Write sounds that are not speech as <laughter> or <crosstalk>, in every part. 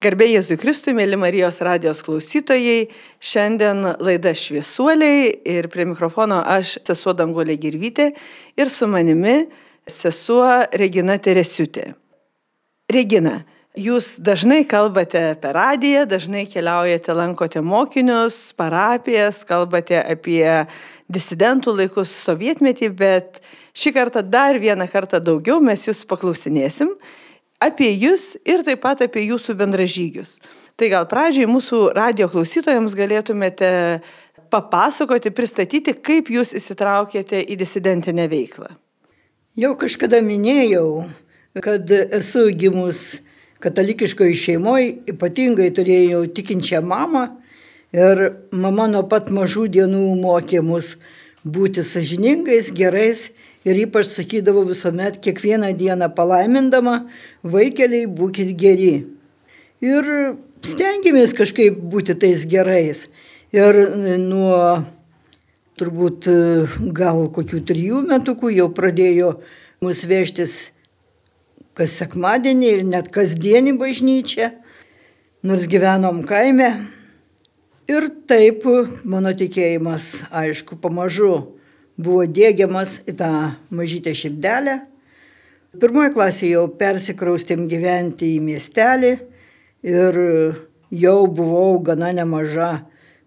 Garbė Jėzui Kristui, mėly Marijos radijos klausytojai, šiandien laida Šviesuoliai ir prie mikrofono aš, sesuo Dangolė Girvytė ir su manimi sesuo Regina Teresiutė. Regina, jūs dažnai kalbate per radiją, dažnai keliaujate, lankote mokinius, parapijas, kalbate apie disidentų laikus sovietmetį, bet šį kartą dar vieną kartą daugiau mes jūs paklausinėsim apie jūs ir taip pat apie jūsų bendražygius. Tai gal pradžiai mūsų radio klausytojams galėtumėte papasakoti, pristatyti, kaip jūs įsitraukėte į disidentinę veiklą. Jau kažkada minėjau, kad esu gimus katalikiškoje šeimoje, ypatingai turėjau tikinčią mamą ir mama nuo pat mažų dienų mokė mus būti sažiningais, gerais ir ypač sakydavo visuomet kiekvieną dieną palaimindama, vaikeliai būkite geri. Ir stengiamės kažkaip būti tais gerais. Ir nuo turbūt gal kokių trijų metukų jau pradėjo mus vežtis kas sekmadienį ir net kasdienį bažnyčią, nors gyvenom kaime. Ir taip mano tikėjimas, aišku, pamažu buvo dėgiamas į tą mažytę širdelę. Pirmoje klasėje jau persikraustėm gyventi į miestelį ir jau buvau gana nemaža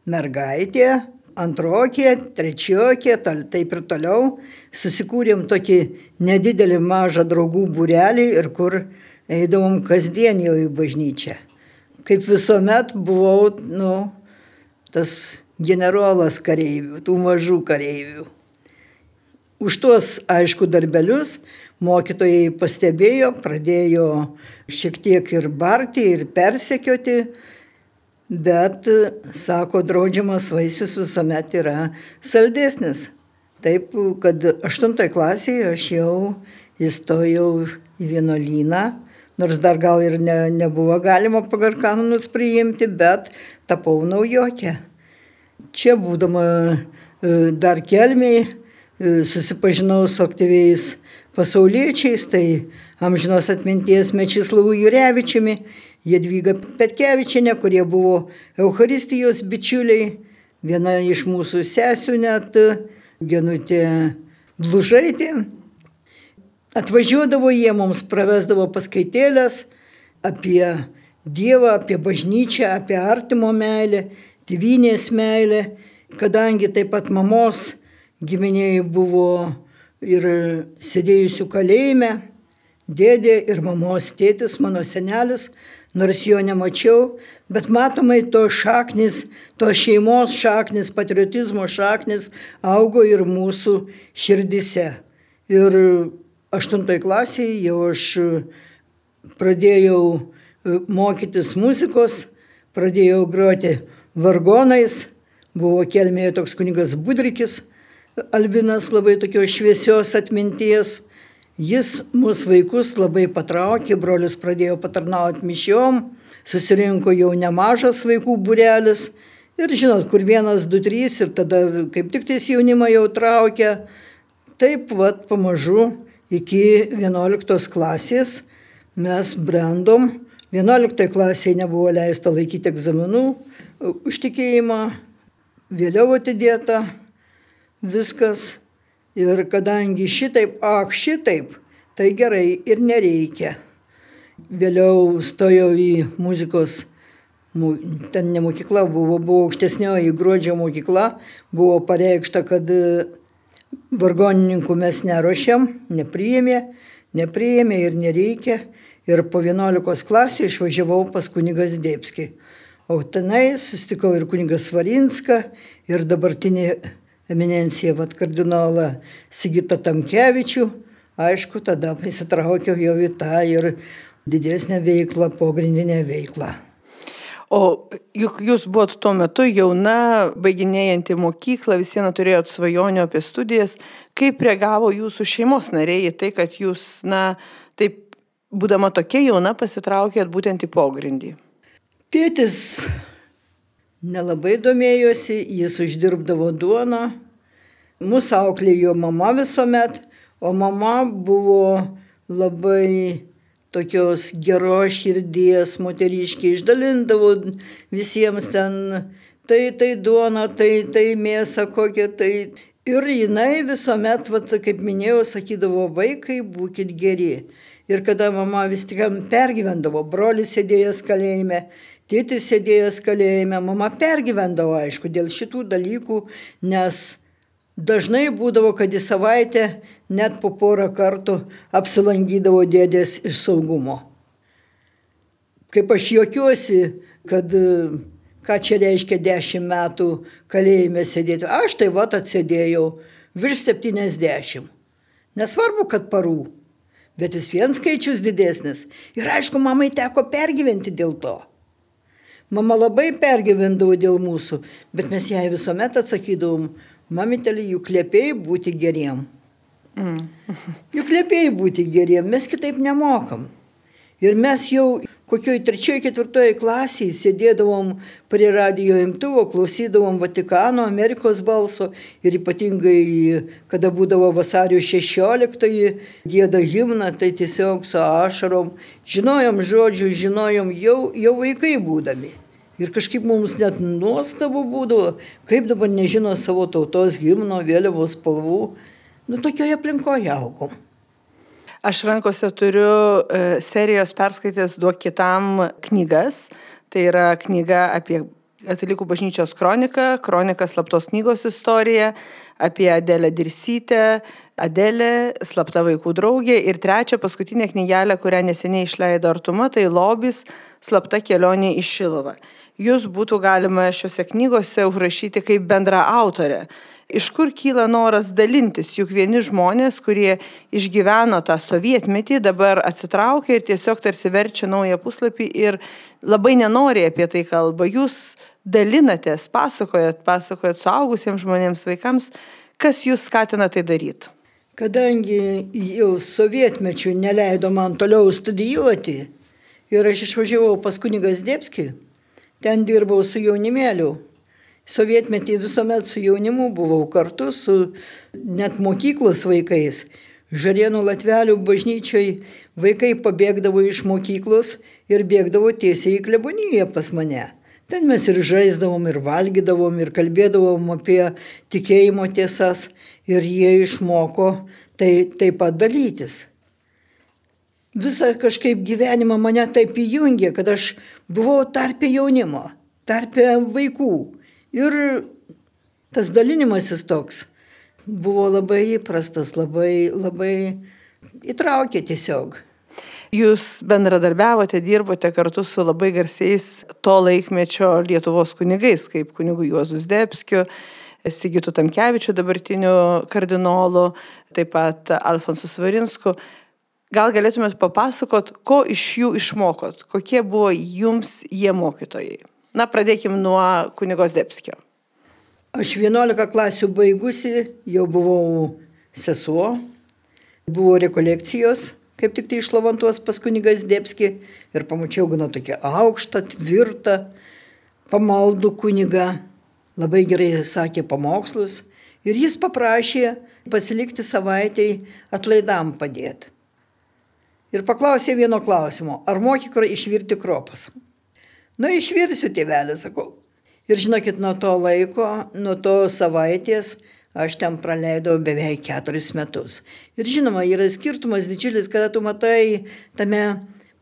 mergaitė, antrokė, trečiokė, taip ir toliau. Susikūrėm tokį nedidelį mažą draugų būrelį ir kur eidavom kasdien jau į bažnyčią. Kaip visuomet buvau, nu, tas generolas kareivių, tų mažų kareivių. Už tuos, aišku, darbelius mokytojai pastebėjo, pradėjo šiek tiek ir barti, ir persekioti, bet, sako, draudžiamas vaisius visuomet yra saldesnis. Taip, kad 8 klasėje aš jau įstojau į vienuolyną, nors dar gal ir ne, nebuvo galima pagal kanonus priimti, bet tapau naujokė. Čia būdama e, dar kelmiai e, susipažinau su aktyviais pasauliečiais, tai amžinos atminties Mečislavų Jurevičiumi, Jadvyga Petkevičiane, kurie buvo Euharistijos bičiuliai, viena iš mūsų sesių net, Genutė Blužaitė. Atvažiuodavo jie mums, pravesdavo paskaitėlės apie Dievą, apie bažnyčią, apie artimo meilę, tėvynės meilę, kadangi taip pat mamos giminiai buvo ir sėdėjusių kalėjime, dėdė ir mamos tėtis, mano senelis, nors jo nemačiau, bet matomai to šaknis, to šeimos šaknis, patriotizmo šaknis augo ir mūsų širdise. Ir aštuntoje klasėje jau aš e, pradėjau e, mokytis muzikos, pradėjau groti vargonais, buvo kelmėje toks kunigas Budrikis, Albinas labai tokios šviesios atminties. Jis mūsų vaikus labai patraukė, brolius pradėjo patarnauti mišiom, susirinko jau nemažas vaikų burelis. Ir žinot, kur vienas, du, trys ir tada kaip tik tais jaunimą jau traukia. Taip, vad, pamažu iki 11 klasės mes brandom. 11 klasėje nebuvo leista laikyti egzaminų, užtikėjimą, vėliau atidėta viskas. Ir kadangi šitaip, ak šitaip, tai gerai ir nereikia. Vėliau stojau į muzikos, ten ne mokykla buvo, buvo aukštesnioji gruodžio mokykla, buvo pareikšta, kad vargonininkų mes neruošiam, nepriėmė, nepriėmė ir nereikia. Ir po 11 klasių išvažiavau pas kunigas Dėpskį. O tenai susitikau ir kunigas Varinską, ir dabartinį eminencija, vad kardinolą Sigitą Tamkevičių. Aišku, tada įsitraukiau jau į tą ir didesnę veiklą, pogrindinę veiklą. O juk jūs buvot tuo metu jauna, baiginėjanti mokyklą, vis viena turėjot svajonių apie studijas. Kaip reagavo jūsų šeimos nariai į tai, kad jūs, na, taip, būdama tokia jauna, pasitraukėt būtent į pogrindį? Tėtis nelabai domėjosi, jis uždirbdavo duoną, mūsų auklėjo mama visuomet, o mama buvo labai tokios geros širdies moteriškiai, išdalindavo visiems ten, tai tai duona, tai tai mėsa kokia, tai Ir jinai visuomet, vat, kaip minėjau, sakydavo, vaikai, būkite geri. Ir kada mama vis tik pergyvendavo, brolis sėdėjęs kalėjime, tėtis sėdėjęs kalėjime, mama pergyvendavo, aišku, dėl šitų dalykų, nes dažnai būdavo, kad į savaitę net po porą kartų apsilankydavo dėdės iš saugumo. Kaip aš juokiuosi, kad ką čia reiškia dešimt metų kalėjime sėdėti. Aš tai va atsėdėjau virš 70. Nesvarbu, kad parų, bet vis vien skaičius didesnis. Ir aišku, mamai teko pergyventi dėl to. Mama labai pergyvendavo dėl mūsų, bet mes jai visuomet atsakydavom, mamitelį, juk liepėjai būti geriem. Mm. <laughs> juk liepėjai būti geriem, mes kitaip nemokam. Ir mes jau kokioj trečioj, ketvirtoj klasėje sėdėdavom prie radio imtuvo, klausydavom Vatikano, Amerikos balso ir ypatingai, kada būdavo vasario 16-oji, gėda himną, tai tiesiog su ašarom, žinojom žodžių, žinojom jau, jau vaikai būdami. Ir kažkaip mums net nuostabu būdavo, kaip dabar nežino savo tautos himno, vėliavos spalvų. Nu, tokioje aplinkoje augom. Aš rankose turiu e, serijos perskaitęs duok kitam knygas. Tai yra knyga apie Katalikų bažnyčios kroniką, kroniką slaptos knygos istoriją, apie Adelę Dirsytę, Adelė, slapta vaikų draugė ir trečia paskutinė knygelė, kurią neseniai išleido Artuma, tai Lobis, slapta kelionė į Šilovą. Jūs būtų galima šiuose knygose užrašyti kaip bendra autorė iš kur kyla noras dalintis, juk vieni žmonės, kurie išgyveno tą sovietmetį, dabar atsitraukia ir tiesiog tarsi verčia naują puslapį ir labai nenori apie tai kalba. Jūs dalinatės, pasakojat, pasakojat suaugusiems žmonėms, vaikams, kas jūs skatina tai daryti. Kadangi jau sovietmečių neleido man toliau studijuoti ir aš išvažiavau pas kunigas Dėpski, ten dirbau su jaunimėliu Sovietmetį visuomet su jaunimu buvau kartu su net mokyklos vaikais. Žarėnų Latvelių bažnyčiai vaikai pabėgdavo iš mokyklos ir bėgdavo tiesiai į kleboniją pas mane. Ten mes ir žaisdavom, ir valgydavom, ir kalbėdavom apie tikėjimo tiesas ir jie išmoko tai taip pat dalytis. Visą kažkaip gyvenimą mane taip įjungė, kad aš buvau tarpė jaunimo, tarpė vaikų Ir tas dalinimasis toks buvo labai įprastas, labai, labai įtraukė tiesiog. Jūs bendradarbiavote, dirbote kartu su labai garsiais to laikmečio Lietuvos kunigais, kaip kunigu Juozus Debskiu, Sigitu Tamkevičiu, dabartiniu kardinolu, taip pat Alfonsu Svarinsku. Gal galėtumėt papasakot, ko iš jų išmokot, kokie buvo jums jie mokytojai? Na, pradėkim nuo kunigos Debskio. Aš 11 klasių baigusi, jau buvau sesuo, buvo rekolekcijos, kaip tik tai išlavantuos pas kunigas Debski ir pamačiau gana tokią aukštą, tvirtą, pamaldų kunigą, labai gerai sakė pamokslus ir jis paprašė pasilikti savaitėj atlaidam padėti. Ir paklausė vieno klausimo, ar moki išvirti kropas. Na, išvirsiu tėvelį, sakau. Ir žinokit, nuo to laiko, nuo to savaitės aš ten praleidau beveik keturis metus. Ir žinoma, yra skirtumas didžiulis, kada tu matai tame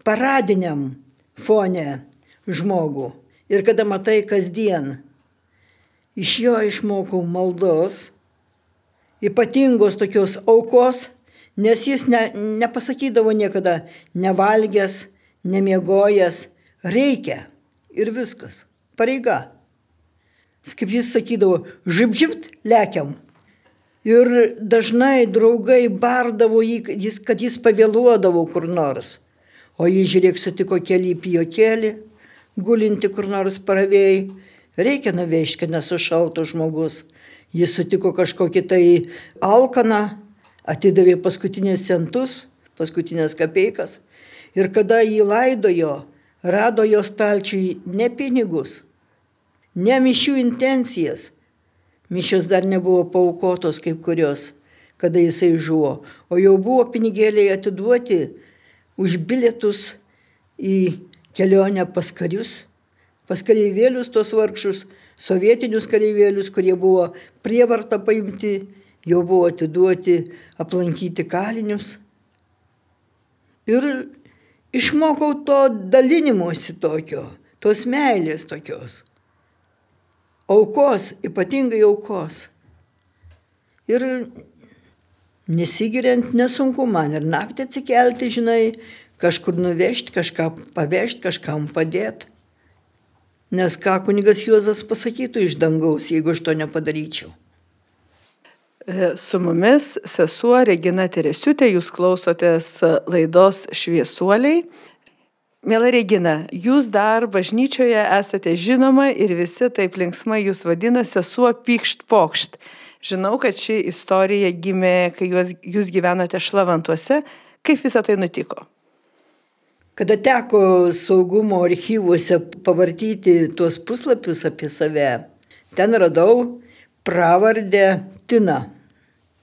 paradiniam fone žmogų ir kada matai kasdien. Iš jo išmokau maldos, ypatingos tokios aukos, nes jis ne, nepasakydavo niekada nevalgęs, nemiegojęs, reikia ir viskas. Pareiga. Kaip jis sakydavo, žibžibt lekiam. Ir dažnai draugai bardavo jį, kad jis pavėluodavo kur nors. O jį žiūrėk sutiko keli pijokėlį, gulinti kur nors paravėjai. Reikia nuvežti, kad nesušaltų žmogus. Jis sutiko kažkokį tai alkaną, atidavė paskutinės centus, paskutinės kapeikas. Ir kada jį laidojo, rado jo stalčiui ne pinigus, ne mišių intencijas. Mišios dar nebuvo paukotos kaip kurios, kada jisai žuvo, o jau buvo pinigėliai atiduoti už bilietus į kelionę pas karius, pas kareivėlius tos vargšus, sovietinius kareivėlius, kurie buvo prievarta paimti, jau buvo atiduoti aplankyti kalinius. Ir išmokau to dalinimuose tokio, tos meilės tokios. Aukos, ypatingai aukos. Ir nesigiriant nesunku man ir naktį atsikelti, žinai, kažkur nuvežti, kažką pavežti, kažkam padėti. Nes ką kunigas Juozas pasakytų iš dangaus, jeigu aš to nepadaryčiau. E, su mumis sesuo Regina Teresiutė, jūs klausotės laidos šviesuoliai. Mėla Regina, jūs dar bažnyčioje esate žinoma ir visi taip linksmai jūs vadina sesuo Pykšt Pokšt. Žinau, kad ši istorija gimė, kai jūs, jūs gyvenote šlavantuose. Kaip visą tai nutiko? Kada teko saugumo archyvuose pavartyti tuos puslapius apie save, ten radau pravardę Tina.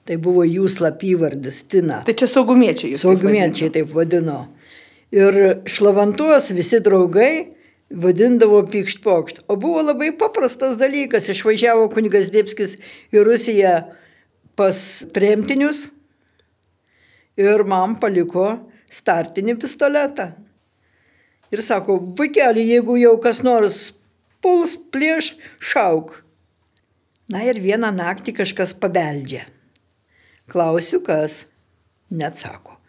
Tai buvo jų slapyvardis Tina. Tai čia saugumiečiai jūs. Saugumiečiai taip vadino. Ir šlavantuos visi draugai vadindavo pykšt pokšt. O buvo labai paprastas dalykas. Išvažiavo kunigas Dėpskis į Rusiją pas tremtinius ir man paliko startinį pistoletą. Ir sako, vaikeli, jeigu jau kas nors puls prieš, šauk. Na ir vieną naktį kažkas pabeldžia. Klausiu, kas? Neatsako.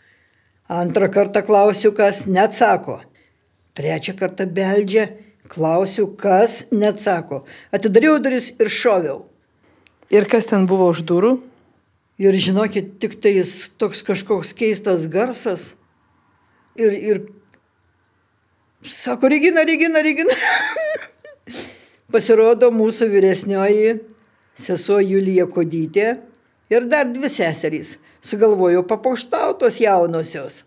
Antrą kartą klausiu, kas? Neatsako. Trečią kartą beldžia, klausiu, kas? Neatsako. Atidariau duris ir šoviau. Ir kas ten buvo už durų? Ir žinokit, tik tai jis toks kažkoks keistas garsas. Ir, ir sako, Regina, Regina, Regina. <laughs> Pasirodo mūsų vyresnioji sesuo Julija Kodytė ir dar dvi seserys. Sugalvojo papuoštautos jaunosios.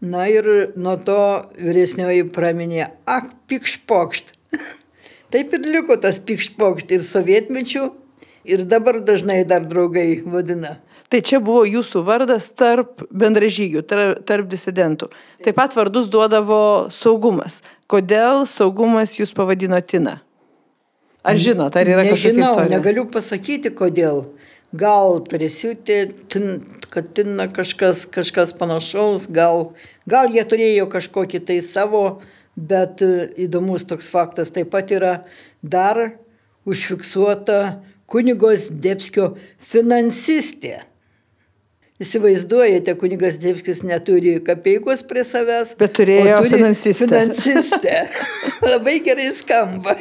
Na ir nuo to vyresnioji praminė, ak, pikšpokšt. <laughs> Taip ir liko tas pikšpokšt ir sovietmečių, ir dabar dažnai dar draugai vadina. Tai čia buvo jūsų vardas tarp bendražygių, tarp, tarp disidentų. Taip pat vardus duodavo saugumas. Kodėl saugumas jūs pavadino Tina? Ar žinot, ar yra kažkokia Nežinau, istorija? negaliu pasakyti kodėl. Gal prisiūtė, tin, kad tina kažkas, kažkas panašaus, gal, gal jie turėjo kažkokį tai savo, bet e, įdomus toks faktas taip pat yra dar užfiksuota kunigos Debskio finansistė. Įsivaizduojate, kunigas Debskis neturi kapeikos prie savęs, Bet turėjo turi finansistę. finansistę. <laughs> Labai gerai skamba.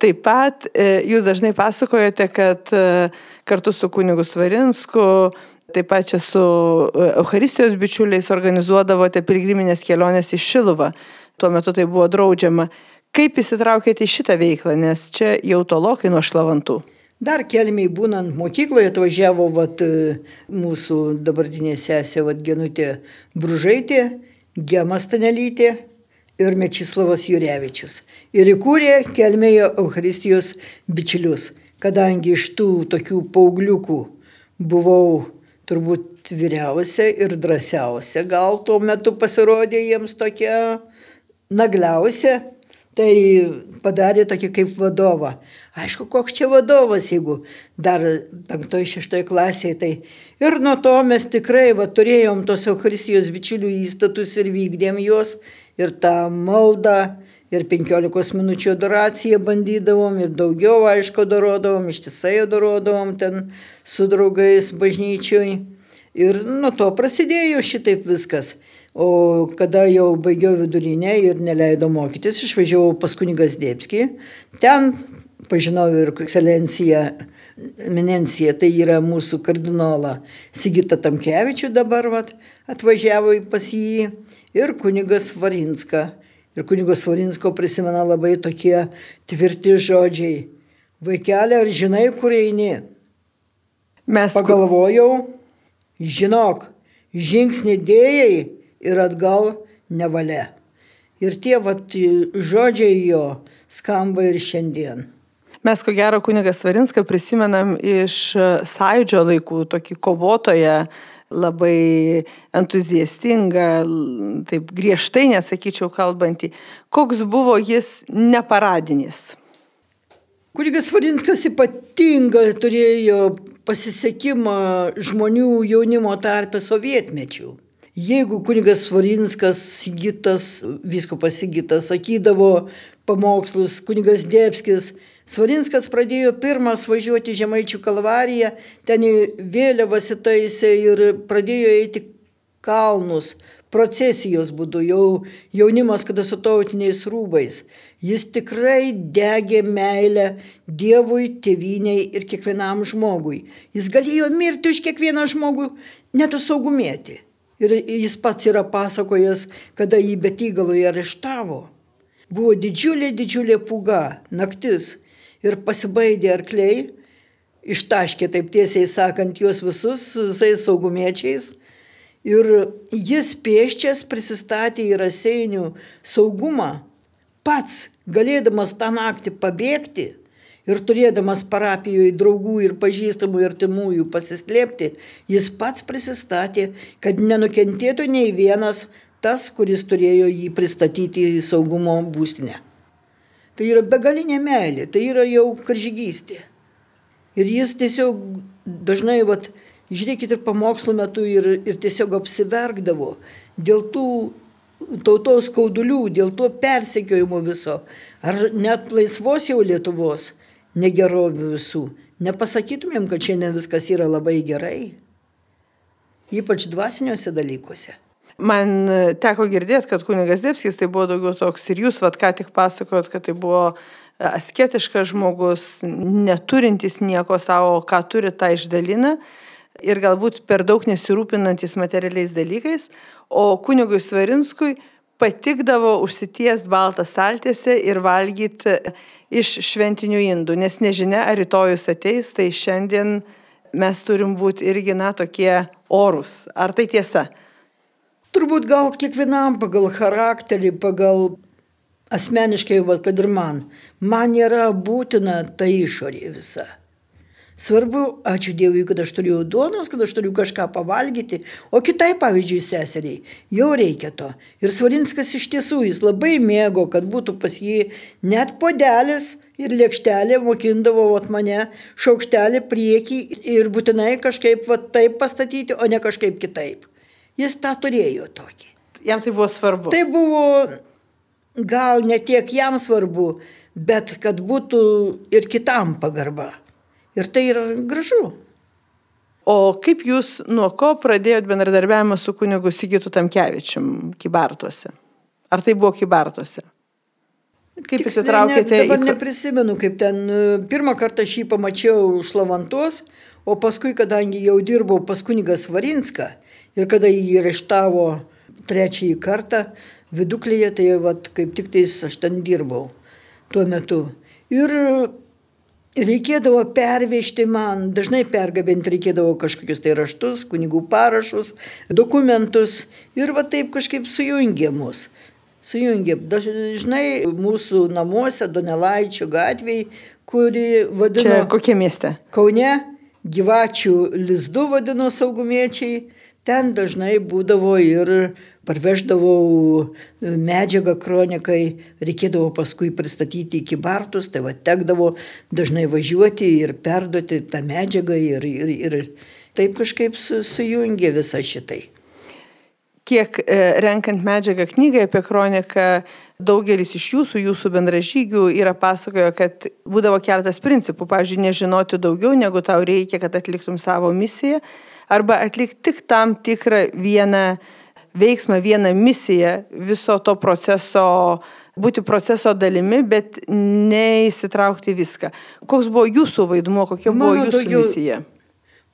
Taip pat e, jūs dažnai pasakojate, kad e, kartu su kunigu Svarinsku, taip pat čia su e, Euharistijos bičiuliais organizuodavote pilgriminės kelionės į Šiluvą. Tuo metu tai buvo draudžiama. Kaip įsitraukėte į šitą veiklą, nes čia jau tolokai nuo šlavantų? Dar kelmiai būnant mokykloje atvažiavo vat, mūsų dabartinė sesė vat, Genutė Bružaitė, Gemas Tanelytė ir Mečislavas Jurevičius. Ir įkūrė kelmėje Euharistijos bičiulius. Kadangi iš tų tokių paaugliukų buvau turbūt vyriausia ir drąsiausia, gal tuo metu pasirodė jiems tokia nagliausia, tai padarė tokį kaip vadovą. Aišku, koks čia vadovas, jeigu dar penktoje, šeštoje klasėje. Tai ir nuo to mes tikrai va, turėjom tos Euharistijos bičiulių įstatus ir vykdėm juos. Ir tą maldą, ir 15 minučių adoraciją bandydavom, ir daugiau, aišku, darodavom, ištisai darodavom ten su draugais bažnyčioj. Ir nuo to prasidėjo šitaip viskas. O kada jau baigiau vidurinę ir neleido mokytis, išvažiavau pas kunigas Dėpskį. Ten pažinau ir ekscelenciją, eminenciją, tai yra mūsų kardinolą Sigita Tamkevičių dabar vat, atvažiavo į pas jį ir kunigas Varinską. Ir kunigos Varinsko prisimena labai tokie tvirti žodžiai. Vaikelė, ar žinai, kur eini? Mes Pagalvojau, žinok, žingsnį dėjai ir atgal nevalia. Ir tie vat, žodžiai jo skamba ir šiandien. Mes ko gero kunigas Varinską prisimenam iš e, sąjūdžio laikų, tokį kovotoją, labai entuziastinga, taip griežtai, nesakyčiau, kalbantį. Koks buvo jis neparadinis? Kunigas Varinskas ypatingą turėjo pasisekimą žmonių jaunimo tarpe sovietmečių. Jeigu kunigas Varinskas, Sigitas, visko pasigitas, sakydavo pamokslus, kunigas Dėpskis, Svarinskas pradėjo pirmas važiuoti Žemaičių kalvariją, ten vėliavas įtaisė ir pradėjo eiti kalnus, procesijos būdu, jau jaunimas, kada su tautiniais rūbais. Jis tikrai degė meilę Dievui, tėviniai ir kiekvienam žmogui. Jis galėjo mirti už kiekvieną žmogų, net saugumėti. Ir jis pats yra pasakojęs, kada jį betygalui areštavo. Buvo didžiulė, didžiulė puga, naktis ir pasibaidė arkliai, ištaškė taip tiesiai sakant juos visus su visais saugumiečiais. Ir jis pieščias prisistatė į raseinių saugumą, pats galėdamas tą naktį pabėgti ir turėdamas parapijoje draugų ir pažįstamų ir timųjų pasislėpti, jis pats prisistatė, kad nenukentėtų nei vienas tas, kuris turėjo jį pristatyti į saugumo būstinę. Tai yra begalinė meilė, tai yra jau karžygystė. Ir jis tiesiog dažnai, vat, žiūrėkit ir pamokslo metu, ir, ir tiesiog apsiverkdavo dėl tų tautos skaudulių, dėl to persekiojimo viso, ar net laisvos jau Lietuvos negerovių visų. Nepasakytumėm, kad šiandien viskas yra labai gerai, ypač dvasiniuose dalykuose. Man e, teko girdėti, kad kunigas Debskis tai buvo daugiau toks ir jūs, vad ką tik pasakojot, kad tai buvo e, asketiškas žmogus, neturintis nieko savo, ką turi, tą išdalina ir galbūt per daug nesirūpinantis materialiais dalykais, o kunigui Svarinskui patikdavo užsitiest baltą staltiesę ir valgyti iš šventinių indų, nes nežinia, ar rytojus ateis, tai šiandien mes turim būti irgi, na, tokie orus. Ar tai tiesa? Turbūt gal kiekvienam pagal charakterį, pagal asmeniškai, va, kad ir man, man yra būtina ta išorė visa. Svarbu, ačiū Dievui, kad aš turiu duonos, kad aš turiu kažką pavalgyti, o kitai, pavyzdžiui, seseriai, jau reikia to. Ir Svarinskas iš tiesų, jis labai mėgo, kad būtų pas jį net podelis ir lėkštelė, mokindavo vat, mane šaukštelį priekį ir būtinai kažkaip vat, taip pastatyti, o ne kažkaip kitaip. Jis tą turėjo tokį. Jam tai buvo svarbu. Tai buvo gal ne tiek jam svarbu, bet kad būtų ir kitam pagarba. Ir tai yra gražu. O kaip jūs nuo ko pradėjot bendradarbiavimą su kunigu Sigitu Tamkevičium Kibartuose? Ar tai buvo Kibartuose? Kaip įsitraukėte ne, dabar į... neprisimenu, kaip ten pirmą kartą šį pamačiau iš Lavantos, o paskui, kadangi jau dirbau pas kunigas Varinską ir kada jį reštavo trečiąjį kartą viduklėje, tai vat, kaip tik tais aš ten dirbau tuo metu. Ir reikėdavo pervežti man, dažnai pergabinti reikėdavo kažkokius tai raštus, kunigų parašus, dokumentus ir va taip kažkaip sujungė mus sujungė. Dažnai mūsų namuose, Donelaičio gatvėje, kuri vadino... Čia kokie mieste? Kaune, gyvačių lizdų vadino saugumiečiai. Ten dažnai būdavo ir parveždavau medžiagą kronikai, reikėdavo paskui pristatyti iki Bartus, tai va tekdavo dažnai važiuoti ir perduoti tą medžiagą ir, ir, ir taip kažkaip su, sujungė visą šitai. Kiek e, renkant medžiagą knygai apie kroniką, daugelis iš jūsų, jūsų bendražygių yra pasakojo, kad būdavo keletas principų, pavyzdžiui, nežinoti daugiau, negu tau reikia, kad atliktum savo misiją, arba atlikti tik tam tikrą vieną veiksmą, vieną misiją viso to proceso, būti proceso dalimi, bet neįsitraukti viską. Koks buvo jūsų vaidmuo, kokia buvo mano jūsų daugiau, misija?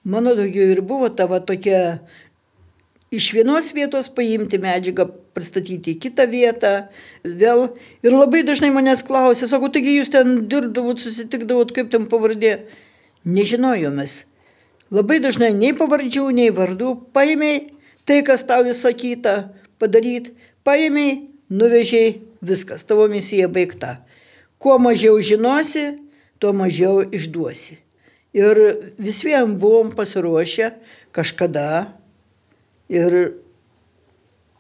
Mano daugiau ir buvo tavo tokia iš vienos vietos paimti medžiagą, pristatyti į kitą vietą, vėl. Ir labai dažnai manęs klausė, sako, taigi jūs ten dirbdavot, susitikdavot, kaip ten pavardė. Nežinojomės. Labai dažnai nei pavardžių, nei vardų. Paėmiai tai, kas tau įsakyta padaryti, paėmiai, nuvežiai, viskas, tavo misija baigta. Kuo mažiau žinosi, tuo mažiau išduosi. Ir vis vien buvom pasiruošę kažkada Ir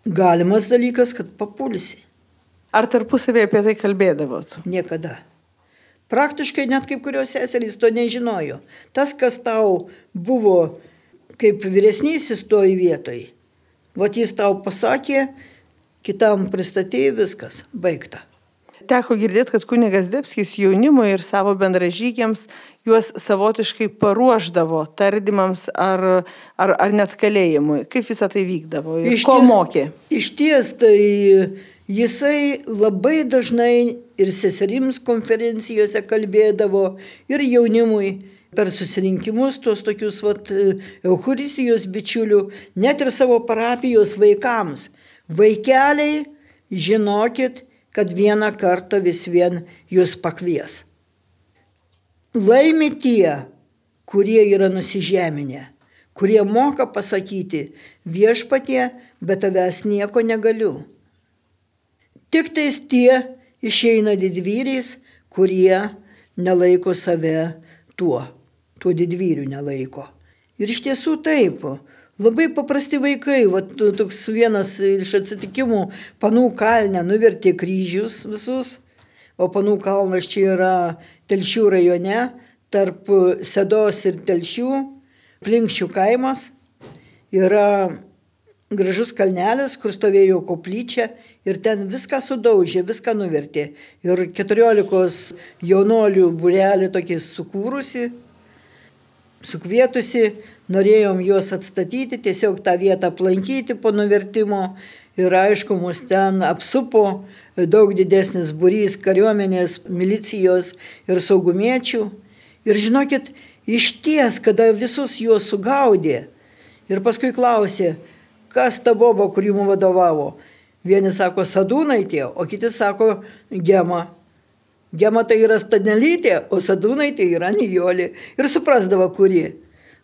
galimas dalykas, kad papulsi. Ar tarpusavėje apie tai kalbėdavot? Niekada. Praktiškai net kaip kurios seserys to nežinojo. Tas, kas tau buvo kaip vyresnysis toj vietoj, va jis tau pasakė, kitam pristatėjai viskas, baigta. Teko girdėti, kad kunigas Debskis jaunimui ir savo bendražygiams juos savotiškai paruoždavo tardymams ar, ar, ar net kalėjimui. Kaip visą tai vykdavo iš ko ties, mokė? Iš ties tai jisai labai dažnai ir seserims konferencijose kalbėdavo ir jaunimui per susirinkimus, tuos tokius vat, Eucharistijos bičiulių, net ir savo parapijos vaikams. Vaikeliai, žinokit, kad vieną kartą vis vien jūs pakvies. Laimi tie, kurie yra nusižeminę, kurie moka pasakyti viešpatie, bet tavęs nieko negaliu. Tik tais tie išeina didvyriais, kurie nelaiko save tuo, tuo didvyriu nelaiko. Ir iš tiesų taip, Labai paprasti vaikai, va, toks vienas iš atsitikimų, panų kalne nuvertė kryžius visus, o panų kalnas čia yra Telšių rajone, tarp Sedos ir Telšių, Plinkščių kaimas, yra gražus kalnelis, kur stovėjo koplyčia ir ten viską sudaužė, viską nuvertė. Ir keturiolikos jaunolių burelį tokį sukūrusi, sukvietusi, norėjom juos atstatyti, tiesiog tą vietą aplankyti po nuvertimo ir aišku, mus ten apsupo daug didesnis būrys kariuomenės, milicijos ir saugumiečių. Ir žinokit, iš ties, kada visus juos sugaudė ir paskui klausė, kas ta boba, kuri mums vadovavo. Vieni sako sadūnaitė, o kiti sako gema. Gema tai yra Stanelytė, o Sadūnaitė yra Nijolė. Ir suprasdavo, kuri.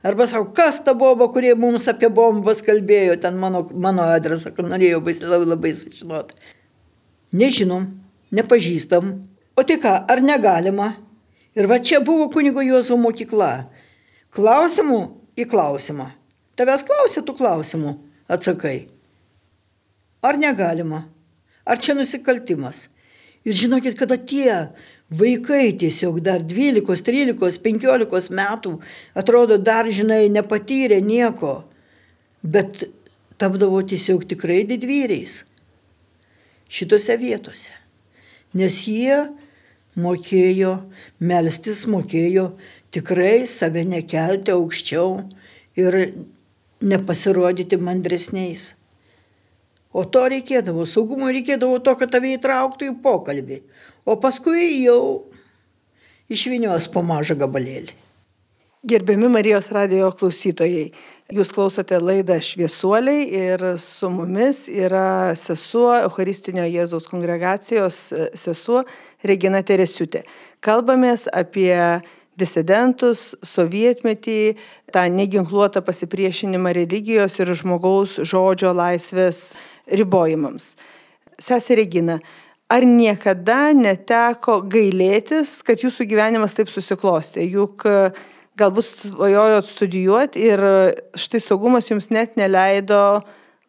Arba sako, kas ta boba, kurie mums apie bombas kalbėjo, ten mano, mano adresą, kur norėjau labai, labai sužinoti. Nežinom, nepažįstam. O tai ką, ar negalima? Ir va čia buvo kunigo Jozo mokykla. Klausimų į klausimą. Tavęs klausė tų klausimų, atsakai. Ar negalima? Ar čia nusikaltimas? Ir žinokit, kada tie vaikai tiesiog dar 12, 13, 15 metų, atrodo, dar, žinai, nepatyrė nieko, bet tapdavo tiesiog tikrai didvyriais šitose vietose. Nes jie mokėjo melstis, mokėjo tikrai save nekelti aukščiau ir nepasirodyti mandresniais. O to reikėdavo, saugumo reikėdavo to, kad tave įtrauktų į pokalbį. O paskui jau išvinios po mažą gabalėlį. Gerbiami Marijos radio klausytojai, jūs klausote laidą Šviesuoliai ir su mumis yra sesuo Eucharistinio Jėzaus kongregacijos sesuo Regina Teresiutė. Kalbamės apie disidentus, sovietmetį, tą neginkluotą pasipriešinimą religijos ir žmogaus žodžio laisvės ribojimams. Sesė Regina, ar niekada neteko gailėtis, kad jūsų gyvenimas taip susiklostė? Juk galbūt svajojot studijuoti ir štai saugumas jums net neleido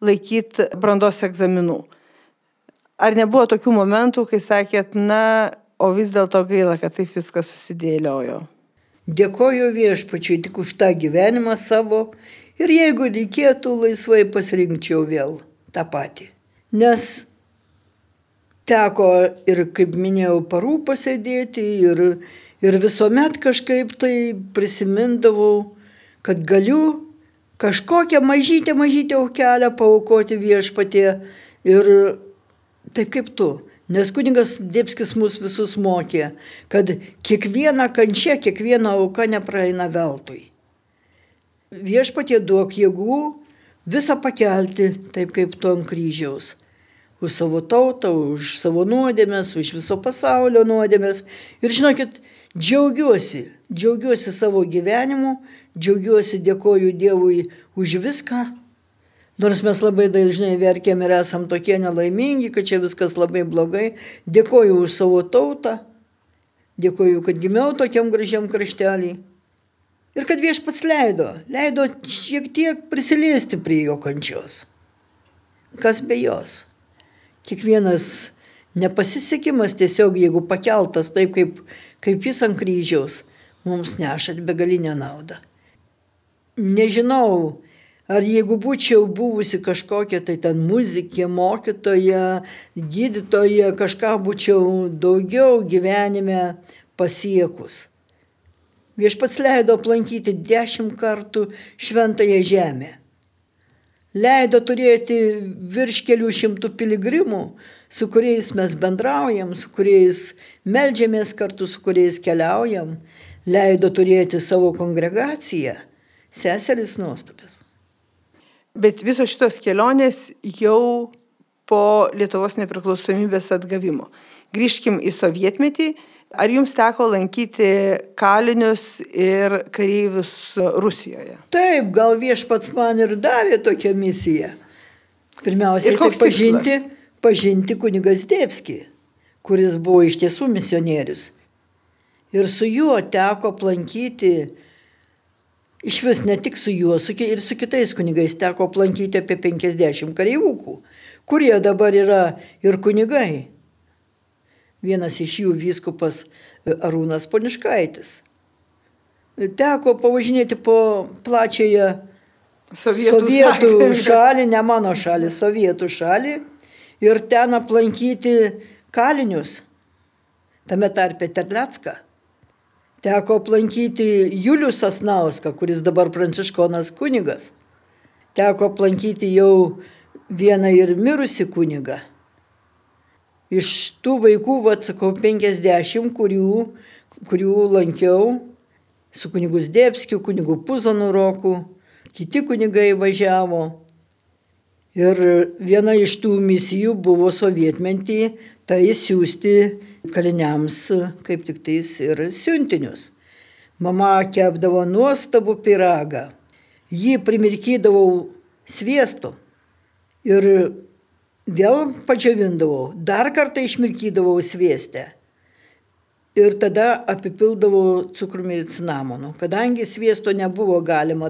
laikyti brandos egzaminų. Ar nebuvo tokių momentų, kai sakėt, na, o vis dėlto gaila, kad taip viskas susidėliojo? Dėkoju viešpačiui tik už tą gyvenimą savo ir jeigu reikėtų, laisvai pasirinkčiau vėl tą patį. Nes teko ir, kaip minėjau, parų pasėdėti ir, ir visuomet kažkaip tai prisimindavau, kad galiu kažkokią mažytę, mažytę aukelę paukoti viešpatie ir taip kaip tu. Nes kuningas Dėpskis mus visus mokė, kad kiekviena kančia, kiekviena auka nepraeina veltui. Viešpatie duok jėgų visą pakelti, taip kaip tu ant kryžiaus. Už savo tautą, už savo nuodėmės, už viso pasaulio nuodėmės. Ir žinokit, džiaugiuosi, džiaugiuosi savo gyvenimu, džiaugiuosi, dėkoju Dievui už viską. Nors mes labai dažnai verkiam ir esam tokie nelaimingi, kad čia viskas labai blogai, dėkoju už savo tautą, dėkoju, kad gimiau tokiam gražiam kraštelį. Ir kad viešpats leido, leido šiek tiek prisiliesti prie jo kančios. Kas be jos? Kiekvienas nepasisekimas tiesiog, jeigu pakeltas taip, kaip, kaip jis ant kryžiaus, mums neša begalinę naudą. Nežinau, Ar jeigu būčiau buvusi kažkokia tai ten muzikė, mokytoja, gydytoja, kažką būčiau daugiau gyvenime pasiekus. Viešpats leido aplankyti dešimt kartų šventąją žemę. Leido turėti virš kelių šimtų piligrimų, su kuriais mes bendraujam, su kuriais melžiamės kartu, su kuriais keliaujam. Leido turėti savo kongregaciją. Seseris nuostabės. Bet visos šitos kelionės jau po Lietuvos nepriklausomybės atgavimo. Grįžkim į sovietmetį. Ar jums teko lankyti kalinius ir kareivius Rusijoje? Taip, gal viešpats man ir davė tokią misiją. Pirmiausia, tai pažinti, pažinti kunigas Dėpski, kuris buvo iš tiesų misionierius. Ir su juo teko aplankyti Iš vis ne tik su juo, su, ir su kitais kunigais teko aplankyti apie 50 kareivukų, kurie dabar yra ir kunigai. Vienas iš jų vyskupas e, Arūnas Poniškaitis. Teko pavažinėti po plačiąją sovietų, sovietų šalį, <laughs> ne mano šalį, sovietų šalį ir ten aplankyti kalinius, tame tarpe Terlecką. Teko aplankyti Julių Sasnauską, kuris dabar pranciškonas kunigas. Teko aplankyti jau vieną ir mirusi kunigą. Iš tų vaikų, atsakau, 50, kurių, kurių lankiau su kunigus Dėpskiu, kunigu Puzanu Roku, kiti kunigai važiavo. Ir viena iš tų misijų buvo sovietmentį, tai siūsti kaliniams kaip tik tais ir siuntinius. Mama kepdavo nuostabų piragą, jį primirkydavau sviestu ir vėl padžiavindavau, dar kartą išmirkydavau sviestę. Ir tada apipildavau cukrumi ir cinamonu. Kadangi sviesto nebuvo galima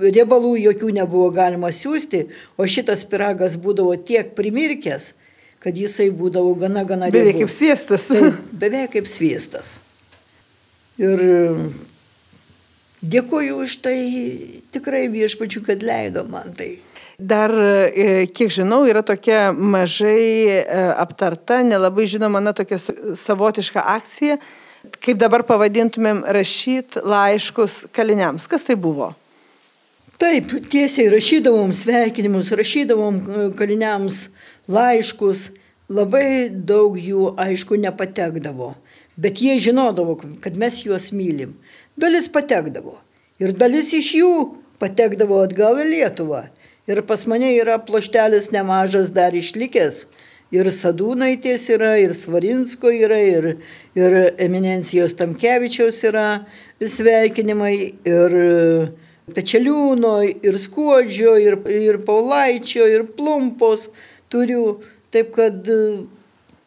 riebalų jokių nebuvo galima siūsti, o šitas piragas būdavo tiek primirkęs, kad jisai būdavo gana, gana riebus. Beveik kaip sviestas. Taip, beveik kaip sviestas. Ir dėkoju už tai tikrai viešpačiu, kad leido man tai. Dar, e, kiek žinau, yra tokia mažai e, aptarta, nelabai žinoma, na, tokia savotiška akcija, kaip dabar pavadintumėm rašyti laiškus kaliniams. Kas tai buvo? Taip, tiesiai rašydavom sveikinimus, rašydavom e, kaliniams laiškus, labai daug jų, aišku, nepatekdavo, bet jie žinodavo, kad mes juos mylim. Dalis patekdavo ir dalis iš jų patekdavo atgal į Lietuvą. Ir pas mane yra ploštelis nemažas dar išlikęs. Ir Sadūnaitės yra, ir Svarinsko yra, ir, ir Eminencijos Tamkevičiaus yra sveikinimai, ir Pečeliūno, ir Skuodžio, ir, ir Paulaičio, ir Plumpos turiu. Taip kad...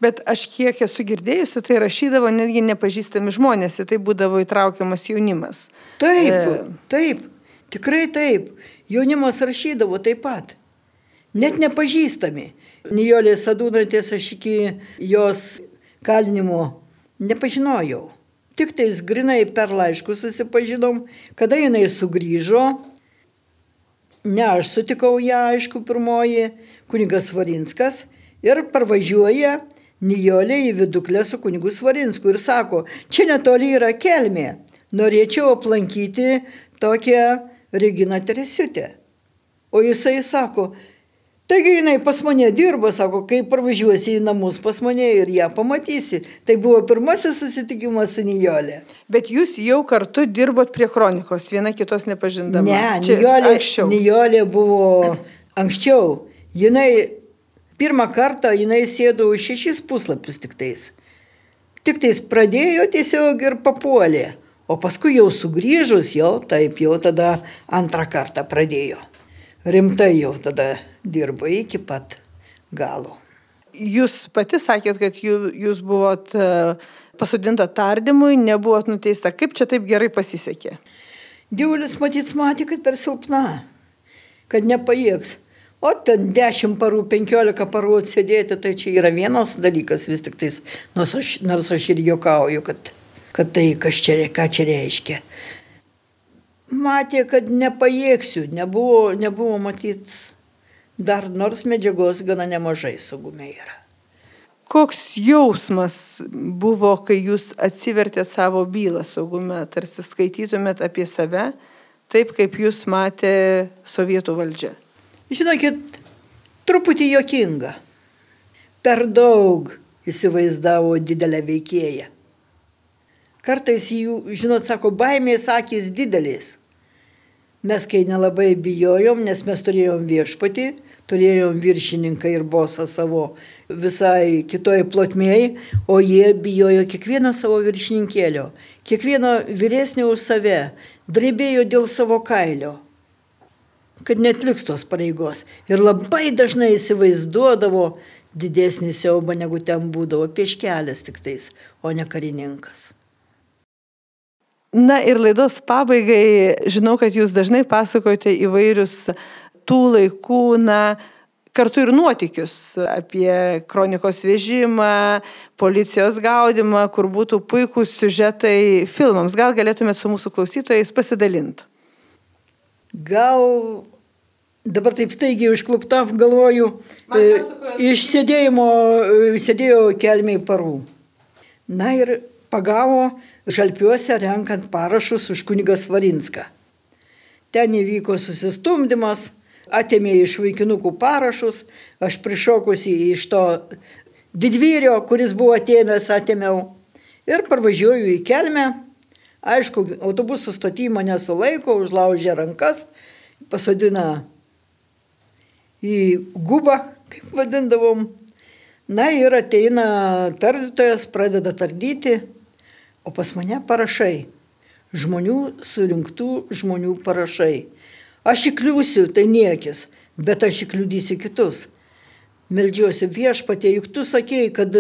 Bet aš kiek esu girdėjusi, tai rašydavo netgi nepažįstami žmonės, tai būdavo įtraukiamas jaunimas. Taip, e... taip, tikrai taip. Jaunimas rašydavo taip pat. Net nepažįstami. Nijolė Sadūnaitės aš iki jos kalinimo nepažinojau. Tik tais grinai per laiškus susipažinom, kada jinai sugrįžo. Ne aš sutikau ją, aišku, pirmoji, kunigas Varinskas, ir parvažiuoja Nijolė į viduklę su kunigu Svarinsku ir sako, čia netoli yra kelmė, norėčiau aplankyti tokią Reginą Teresiutę. O jisai sako, Taigi jinai pas mane dirba, sako, kai parvažiuosi į namus pas mane ir ją pamatysi. Tai buvo pirmasis susitikimas su Nijolė. Bet jūs jau kartu dirbot prie kronikos, viena kitos nepažindama. Ne, Nijolė, anksčiau. Nijolė buvo anksčiau. Jinai pirmą kartą jinai sėdo už šešis puslapius tik tais. Tik tais pradėjo tiesiog ir papuolė. O paskui jau sugrįžus, jau taip, jau tada antrą kartą pradėjo rimtai jau tada dirbo iki pat galo. Jūs pati sakėt, kad jūs buvot e, pasodinta tardymui, nebuvot nuteista. Kaip čia taip gerai pasisekė? Dievulis matyt matė, kad per silpna, kad nepajėgs. O ten 10 parų, 15 parų atsėdėti, tai čia yra vienas dalykas vis tik tais, nors aš, nors aš ir juokauju, kad, kad tai kas čia, ką čia reiškia. Matė, kad nepajėgsiu, nebuvo, nebuvo matyt dar nors medžiagos gana nemažai saugume yra. Koks jausmas buvo, kai jūs atsivertėt savo bylą saugume, tarsi skaitytumėt apie save, taip kaip jūs matė sovietų valdžia? Žinokit, truputį jokinga. Per daug įsivaizdavo didelę veikėją. Kartais jų, žinot, sako, baimės akis didelės. Mes kai nelabai bijojom, nes mes turėjom viešpatį, turėjom viršininką ir bosą savo visai kitoj plotmėj, o jie bijojo kiekvieno savo viršininkėlio, kiekvieno vyresnio už save, drebėjo dėl savo kailio, kad netliks tos pareigos. Ir labai dažnai įsivaizduodavo didesnį siaubą, negu ten būdavo pieškelis tik tais, o ne karininkas. Na ir laidos pabaigai, žinau, kad jūs dažnai pasakojate įvairius tų laikų, na, kartu ir nuotikius apie kronikos vežimą, policijos gaudimą, kur būtų puikūs siužetai filmams. Gal galėtumėt su mūsų klausytojais pasidalinti? Gal dabar taip staigiai užklupta, galvoju, e, iš sėdėjimo, e, sėdėjo kelmiai parų. Na ir pagavo žalpiuose renkant parašus už kunigas Varinską. Ten įvyko susistumdymas, atėmė iš vaikinukų parašus, aš prišokusi iš to didvyrio, kuris buvo atėmęs, atėmiau ir parvažiuoju į kelmę. Aišku, autobusų stotį mane sulaiko, užlaužė rankas, pasodina į gubą, kaip vadindavom. Na ir ateina tardytojas, pradeda tardyti, o pas mane parašai. Žmonių surinktų žmonių parašai. Aš įkliūsiu, tai niekis, bet aš įkliudysiu kitus. Meldžiuosi viešpatė, juk tu sakėjai, kad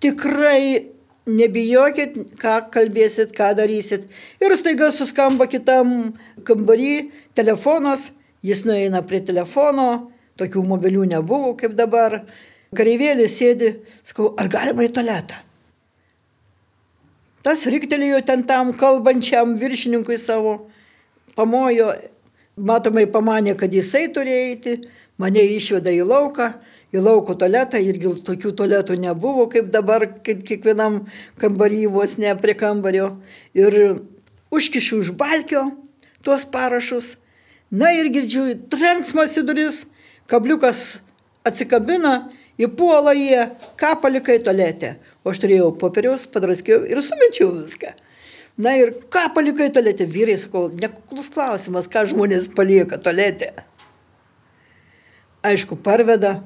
tikrai nebijokit, ką kalbėsit, ką darysit. Ir staiga suskamba kitam kambarį telefonas, jis nueina prie telefono, tokių mobilių nebuvo kaip dabar. Kareivėlis sėdi, sakau, ar galima į tualetą? Tas riktelėjo ten tam kalbančiam viršininkui savo, pamojo, matomai pamanė, kad jisai turėjo eiti, mane išveda į lauką, į lauko tualetą, irgi tokių tualetų nebuvo, kaip dabar, kaip kiekvienam kambarį vos ne prie kambario. Ir užkišiu už balkio tuos parašus. Na ir girdžiu, trenksmas į duris, kabliukas atsikabina, įpuola jie, ką palikai tualete. O aš turėjau popieriaus, padraskiau ir sumečiau viską. Na ir ką palikai tolėte, vyrai, sakau, nekuklus klausimas, ką žmonės palieka tolėte. Aišku, parveda,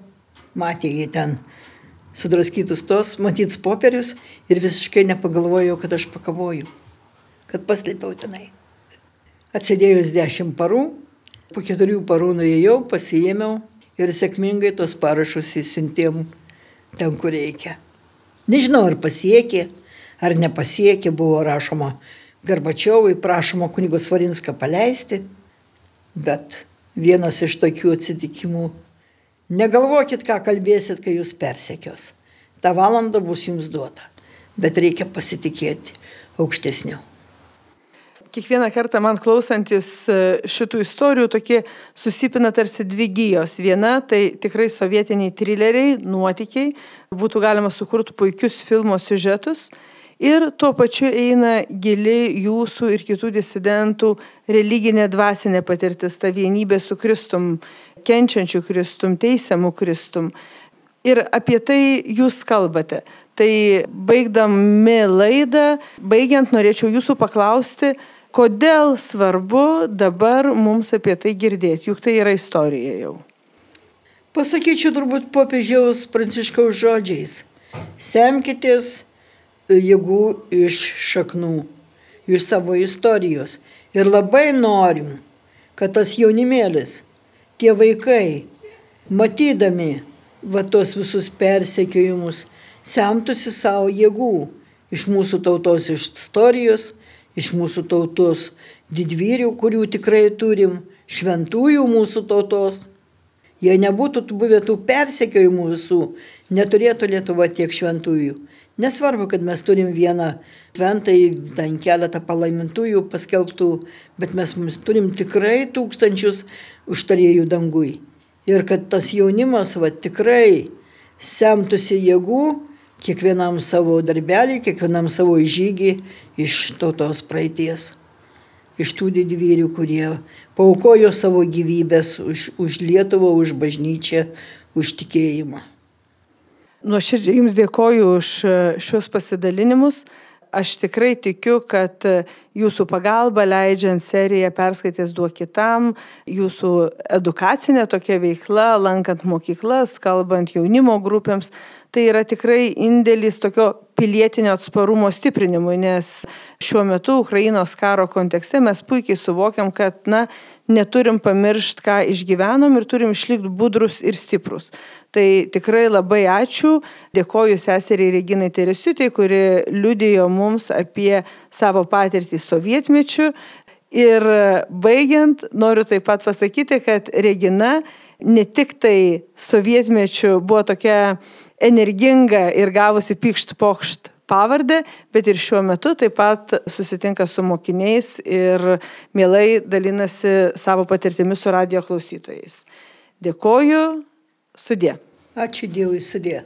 matė jį ten sudraskytus tos, matyts popierius ir visiškai nepagalvojau, kad aš pakavoju, kad paslėpiau tenai. Atsėdėjus dešimt parų, po keturių parų nuėjau, pasijėmiau ir sėkmingai tos parašus įsiuntėm ten, kur reikia. Nežinau, ar pasiekė, ar nepasiekė, buvo rašoma Garbačiovui, prašoma kunigos Varinską paleisti, bet vienas iš tokių atsitikimų - negalvokit, ką kalbėsit, kai jūs persekios. Ta valanda bus jums duota, bet reikia pasitikėti aukštesniu kiekvieną kartą man klausantis e, šitų istorijų tokie susipina tarsi dvi gyjos. Viena tai tikrai sovietiniai trileriai, nuotikiai, būtų galima sukurti puikius filmo siužetus. Ir tuo pačiu eina gili jūsų ir kitų disidentų religinė dvasinė patirtis, ta vienybė su Kristum, kenčiančiu Kristum, teisiamu Kristum. Ir apie tai jūs kalbate. Tai baigdami laidą, baigiant, norėčiau jūsų paklausti, Kodėl svarbu dabar mums apie tai girdėti, juk tai yra istorija jau? Pasakyčiau turbūt popiežiaus pranciškaus žodžiais. Semkitės jėgų iš šaknų, iš savo istorijos. Ir labai norim, kad tas jaunimėlis, tie vaikai, matydami va tos visus persekiojimus, semtųsi savo jėgų iš mūsų tautos istorijos iš mūsų tautos didvyrių, kurių tikrai turim, šventųjų mūsų tautos. Jei nebūtų buvę tų persekiojimų visų, neturėtų Lietuva tiek šventųjų. Nesvarbu, kad mes turim vieną šventai, ten keletą palaimintųjų paskelbtų, bet mes turim tikrai tūkstančius užtarėjų dangui. Ir kad tas jaunimas va, tikrai semtųsi jėgų, kiekvienam savo darbelį, kiekvienam savo žygį iš tautos praeities iš tų didvyrių, kurie paukojo savo gyvybės už, už Lietuvą, už bažnyčią, už tikėjimą. Nuoširdžiai Jums dėkoju už e, šios pasidalinimus. Aš tikrai tikiu, kad jūsų pagalba leidžiant seriją perskaitęs duok kitam, jūsų edukacinė tokia veikla, lankant mokyklas, kalbant jaunimo grupėms, tai yra tikrai indėlis tokio pilietinio atsparumo stiprinimui, nes šiuo metu Ukrainos karo kontekste mes puikiai suvokiam, kad, na, neturim pamiršti, ką išgyvenom ir turim išlikti budrus ir stiprus. Tai tikrai labai ačiū, dėkoju seseriai Reginai Teresiutė, kuri liudijo mums apie savo patirtį sovietmečių. Ir baigiant, noriu taip pat pasakyti, kad Regina ne tik tai sovietmečių buvo tokia energinga ir gavusi pykšt pokšt pavardę, bet ir šiuo metu taip pat susitinka su mokiniais ir mielai dalinasi savo patirtimi su radio klausytojais. Dėkoju, sudė. Ačiū Dievui, sudė.